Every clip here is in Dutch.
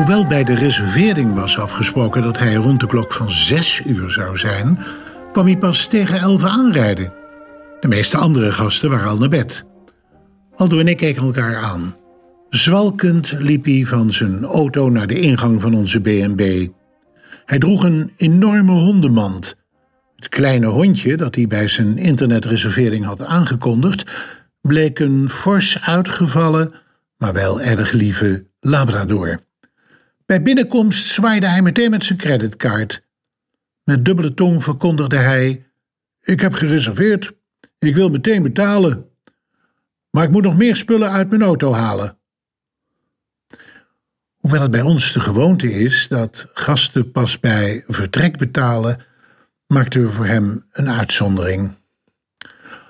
Hoewel bij de reservering was afgesproken dat hij rond de klok van zes uur zou zijn, kwam hij pas tegen elf aanrijden. De meeste andere gasten waren al naar bed. Aldo en ik keken elkaar aan. Zwalkend liep hij van zijn auto naar de ingang van onze B&B. Hij droeg een enorme hondenmand. Het kleine hondje dat hij bij zijn internetreservering had aangekondigd, bleek een fors uitgevallen, maar wel erg lieve Labrador. Bij binnenkomst zwaaide hij meteen met zijn creditcard. Met dubbele tong verkondigde hij: Ik heb gereserveerd. Ik wil meteen betalen. Maar ik moet nog meer spullen uit mijn auto halen. Hoewel het bij ons de gewoonte is dat gasten pas bij vertrek betalen, maakten we voor hem een uitzondering.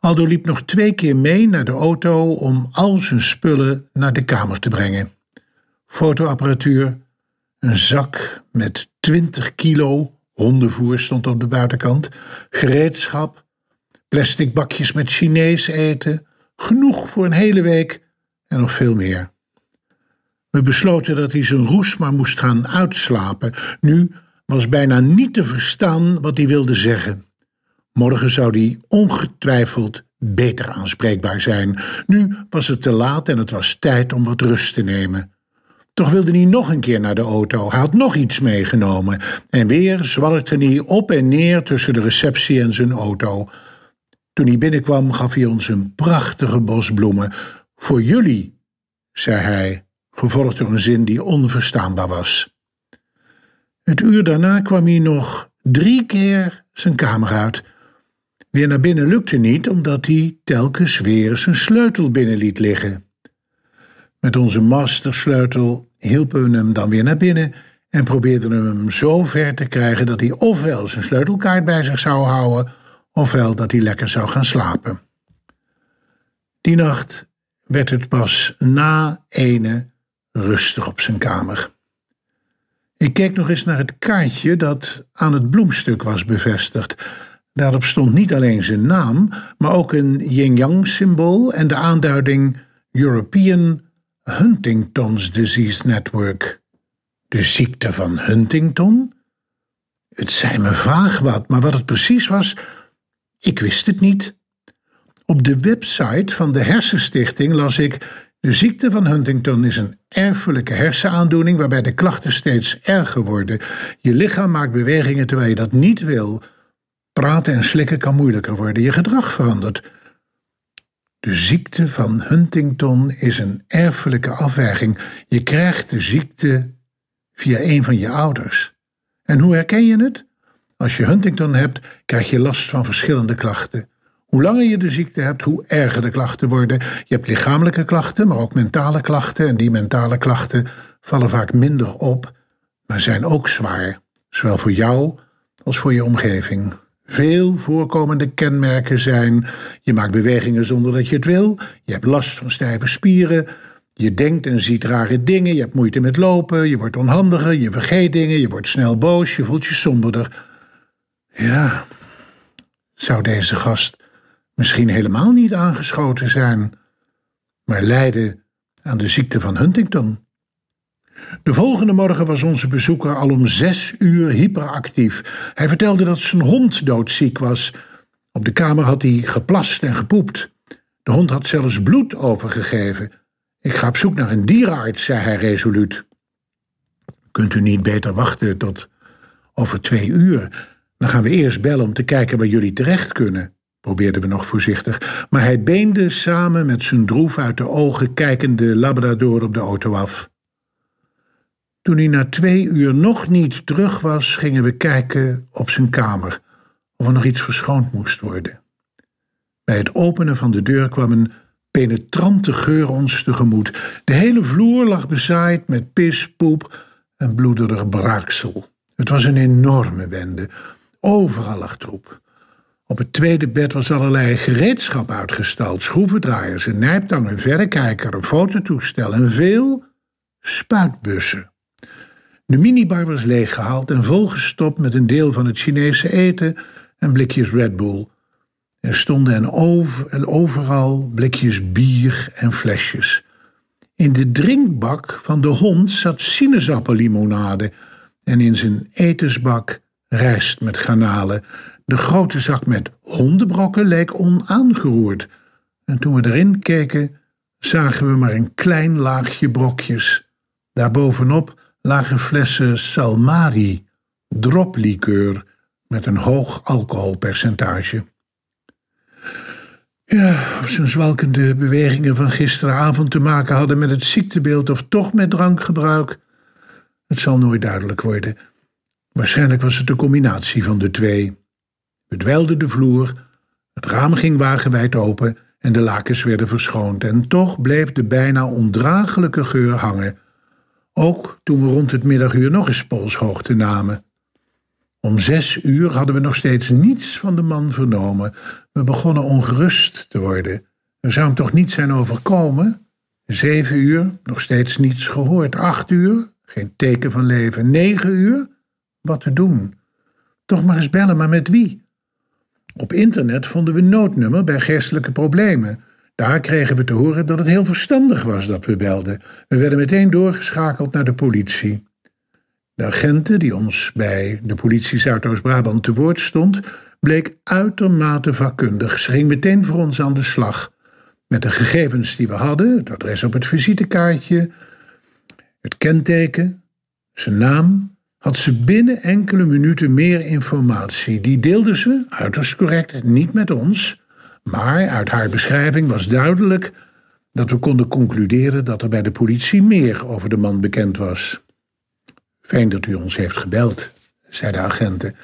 Aldo liep nog twee keer mee naar de auto om al zijn spullen naar de kamer te brengen: fotoapparatuur, een zak met 20 kilo hondenvoer stond op de buitenkant, gereedschap, plastic bakjes met Chinees eten, genoeg voor een hele week en nog veel meer. We besloten dat hij zijn roes maar moest gaan uitslapen. Nu was bijna niet te verstaan wat hij wilde zeggen. Morgen zou hij ongetwijfeld beter aanspreekbaar zijn. Nu was het te laat en het was tijd om wat rust te nemen. Toch wilde hij nog een keer naar de auto. Hij had nog iets meegenomen. En weer zwalkte hij op en neer tussen de receptie en zijn auto. Toen hij binnenkwam, gaf hij ons een prachtige bos bloemen. Voor jullie, zei hij, gevolgd door een zin die onverstaanbaar was. Het uur daarna kwam hij nog drie keer zijn kamer uit. Weer naar binnen lukte niet, omdat hij telkens weer zijn sleutel binnen liet liggen. Met onze mastersleutel hielpen we hem dan weer naar binnen en probeerden we hem zo ver te krijgen dat hij ofwel zijn sleutelkaart bij zich zou houden, ofwel dat hij lekker zou gaan slapen. Die nacht werd het pas na ene rustig op zijn kamer. Ik keek nog eens naar het kaartje dat aan het bloemstuk was bevestigd. Daarop stond niet alleen zijn naam, maar ook een yin-yang-symbool en de aanduiding European Huntington's Disease Network. De ziekte van Huntington? Het zei me vaag wat, maar wat het precies was, ik wist het niet. Op de website van de Hersenstichting las ik: De ziekte van Huntington is een erfelijke hersenaandoening waarbij de klachten steeds erger worden. Je lichaam maakt bewegingen terwijl je dat niet wil. Praten en slikken kan moeilijker worden. Je gedrag verandert. De ziekte van Huntington is een erfelijke afwijking. Je krijgt de ziekte via een van je ouders. En hoe herken je het? Als je Huntington hebt, krijg je last van verschillende klachten. Hoe langer je de ziekte hebt, hoe erger de klachten worden. Je hebt lichamelijke klachten, maar ook mentale klachten. En die mentale klachten vallen vaak minder op, maar zijn ook zwaar. Zowel voor jou als voor je omgeving. Veel voorkomende kenmerken zijn: je maakt bewegingen zonder dat je het wil, je hebt last van stijve spieren, je denkt en ziet rare dingen, je hebt moeite met lopen, je wordt onhandiger, je vergeet dingen, je wordt snel boos, je voelt je somberder. Ja, zou deze gast misschien helemaal niet aangeschoten zijn, maar lijden aan de ziekte van Huntington? De volgende morgen was onze bezoeker al om zes uur hyperactief. Hij vertelde dat zijn hond doodziek was. Op de kamer had hij geplast en gepoept. De hond had zelfs bloed overgegeven. Ik ga op zoek naar een dierenarts, zei hij resoluut. Kunt u niet beter wachten tot over twee uur? Dan gaan we eerst bellen om te kijken waar jullie terecht kunnen, probeerden we nog voorzichtig. Maar hij beende samen met zijn droef uit de ogen kijkende labrador op de auto af. Toen hij na twee uur nog niet terug was, gingen we kijken op zijn kamer of er nog iets verschoond moest worden. Bij het openen van de deur kwam een penetrante geur ons tegemoet. De hele vloer lag bezaaid met pis, poep en bloederig braaksel. Het was een enorme bende. Overal lag troep. Op het tweede bed was allerlei gereedschap uitgestald: schroevendraaiers, een nijptang, een verrekijker, een fototoestel en veel spuitbussen. De minibar was leeggehaald en volgestopt met een deel van het Chinese eten en blikjes Red Bull. Er stonden en over, overal blikjes bier en flesjes. In de drinkbak van de hond zat sinaasappellimonade en in zijn etensbak rijst met garnalen. De grote zak met hondenbrokken leek onaangeroerd. En toen we erin keken, zagen we maar een klein laagje brokjes. Daarbovenop lagen flessen Salmari, droplikeur met een hoog alcoholpercentage. Ja, of zijn zwalkende bewegingen van gisteravond te maken hadden met het ziektebeeld of toch met drankgebruik, het zal nooit duidelijk worden. Waarschijnlijk was het de combinatie van de twee. We dweilden de vloer, het raam ging wagenwijd open en de lakens werden verschoond. En toch bleef de bijna ondraaglijke geur hangen. Ook toen we rond het middaguur nog eens polshoogte namen. Om zes uur hadden we nog steeds niets van de man vernomen. We begonnen ongerust te worden. Er zou hem toch niet zijn overkomen? Zeven uur, nog steeds niets gehoord. Acht uur, geen teken van leven. Negen uur, wat te doen? Toch maar eens bellen, maar met wie? Op internet vonden we noodnummer bij geestelijke problemen. Daar kregen we te horen dat het heel verstandig was dat we belden. We werden meteen doorgeschakeld naar de politie. De agenten die ons bij de politie Zuidoost-Brabant te woord stond, bleek uitermate vakkundig. Ze ging meteen voor ons aan de slag. Met de gegevens die we hadden, het adres op het visitekaartje, het kenteken, zijn naam, had ze binnen enkele minuten meer informatie. Die deelde ze, uiterst correct, niet met ons, maar uit haar beschrijving was duidelijk dat we konden concluderen dat er bij de politie meer over de man bekend was. Fijn dat u ons heeft gebeld, zei de agenten.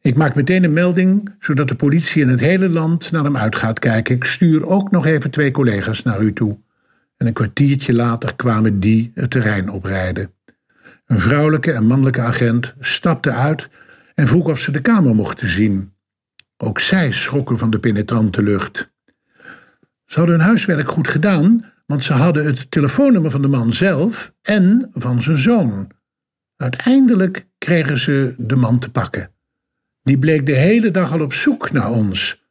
Ik maak meteen een melding, zodat de politie in het hele land naar hem uit gaat kijken. Ik stuur ook nog even twee collega's naar u toe. En een kwartiertje later kwamen die het terrein oprijden. Een vrouwelijke en mannelijke agent stapte uit en vroeg of ze de kamer mochten zien. Ook zij schrokken van de penetrante lucht. Ze hadden hun huiswerk goed gedaan, want ze hadden het telefoonnummer van de man zelf en van zijn zoon. Uiteindelijk kregen ze de man te pakken. Die bleek de hele dag al op zoek naar ons.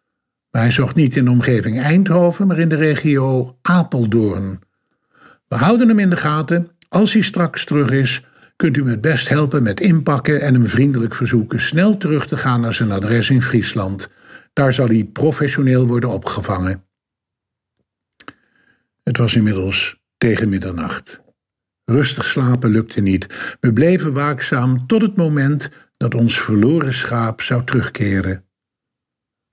Maar hij zocht niet in de omgeving Eindhoven, maar in de regio Apeldoorn. We houden hem in de gaten. Als hij straks terug is, kunt u me het best helpen met inpakken en hem vriendelijk verzoeken snel terug te gaan naar zijn adres in Friesland. Daar zal hij professioneel worden opgevangen. Het was inmiddels tegen middernacht. Rustig slapen lukte niet. We bleven waakzaam tot het moment dat ons verloren schaap zou terugkeren.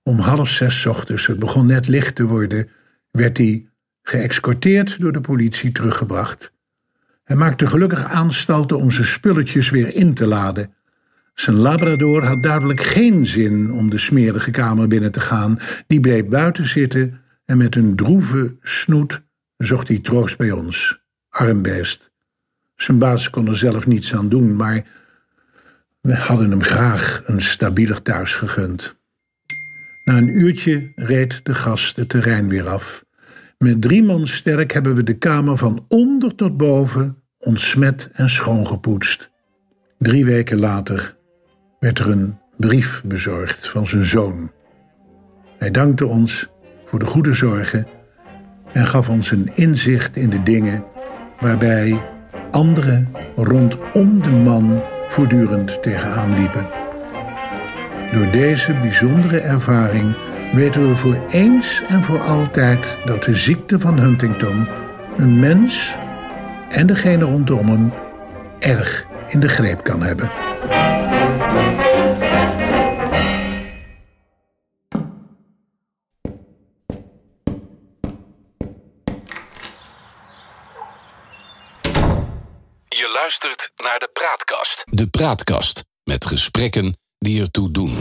Om half zes ochtends, het begon net licht te worden, werd hij geëscorteerd door de politie teruggebracht. Hij maakte gelukkig aanstalten om zijn spulletjes weer in te laden. Zijn labrador had duidelijk geen zin om de smerige kamer binnen te gaan. Die bleef buiten zitten en met een droeve snoet zocht hij troost bij ons. Armbeest. Zijn baas kon er zelf niets aan doen, maar we hadden hem graag een stabieler thuis gegund. Na een uurtje reed de gast het terrein weer af. Met drie man sterk hebben we de kamer van onder tot boven ontsmet en schoongepoetst. Drie weken later werd er een brief bezorgd van zijn zoon. Hij dankte ons voor de goede zorgen en gaf ons een inzicht in de dingen waarbij anderen rondom de man voortdurend tegenaan liepen. Door deze bijzondere ervaring weten we voor eens en voor altijd dat de ziekte van Huntington een mens en degene rondom hem erg in de greep kan hebben. Je luistert naar de Praatkast. De Praatkast met gesprekken die ertoe doen.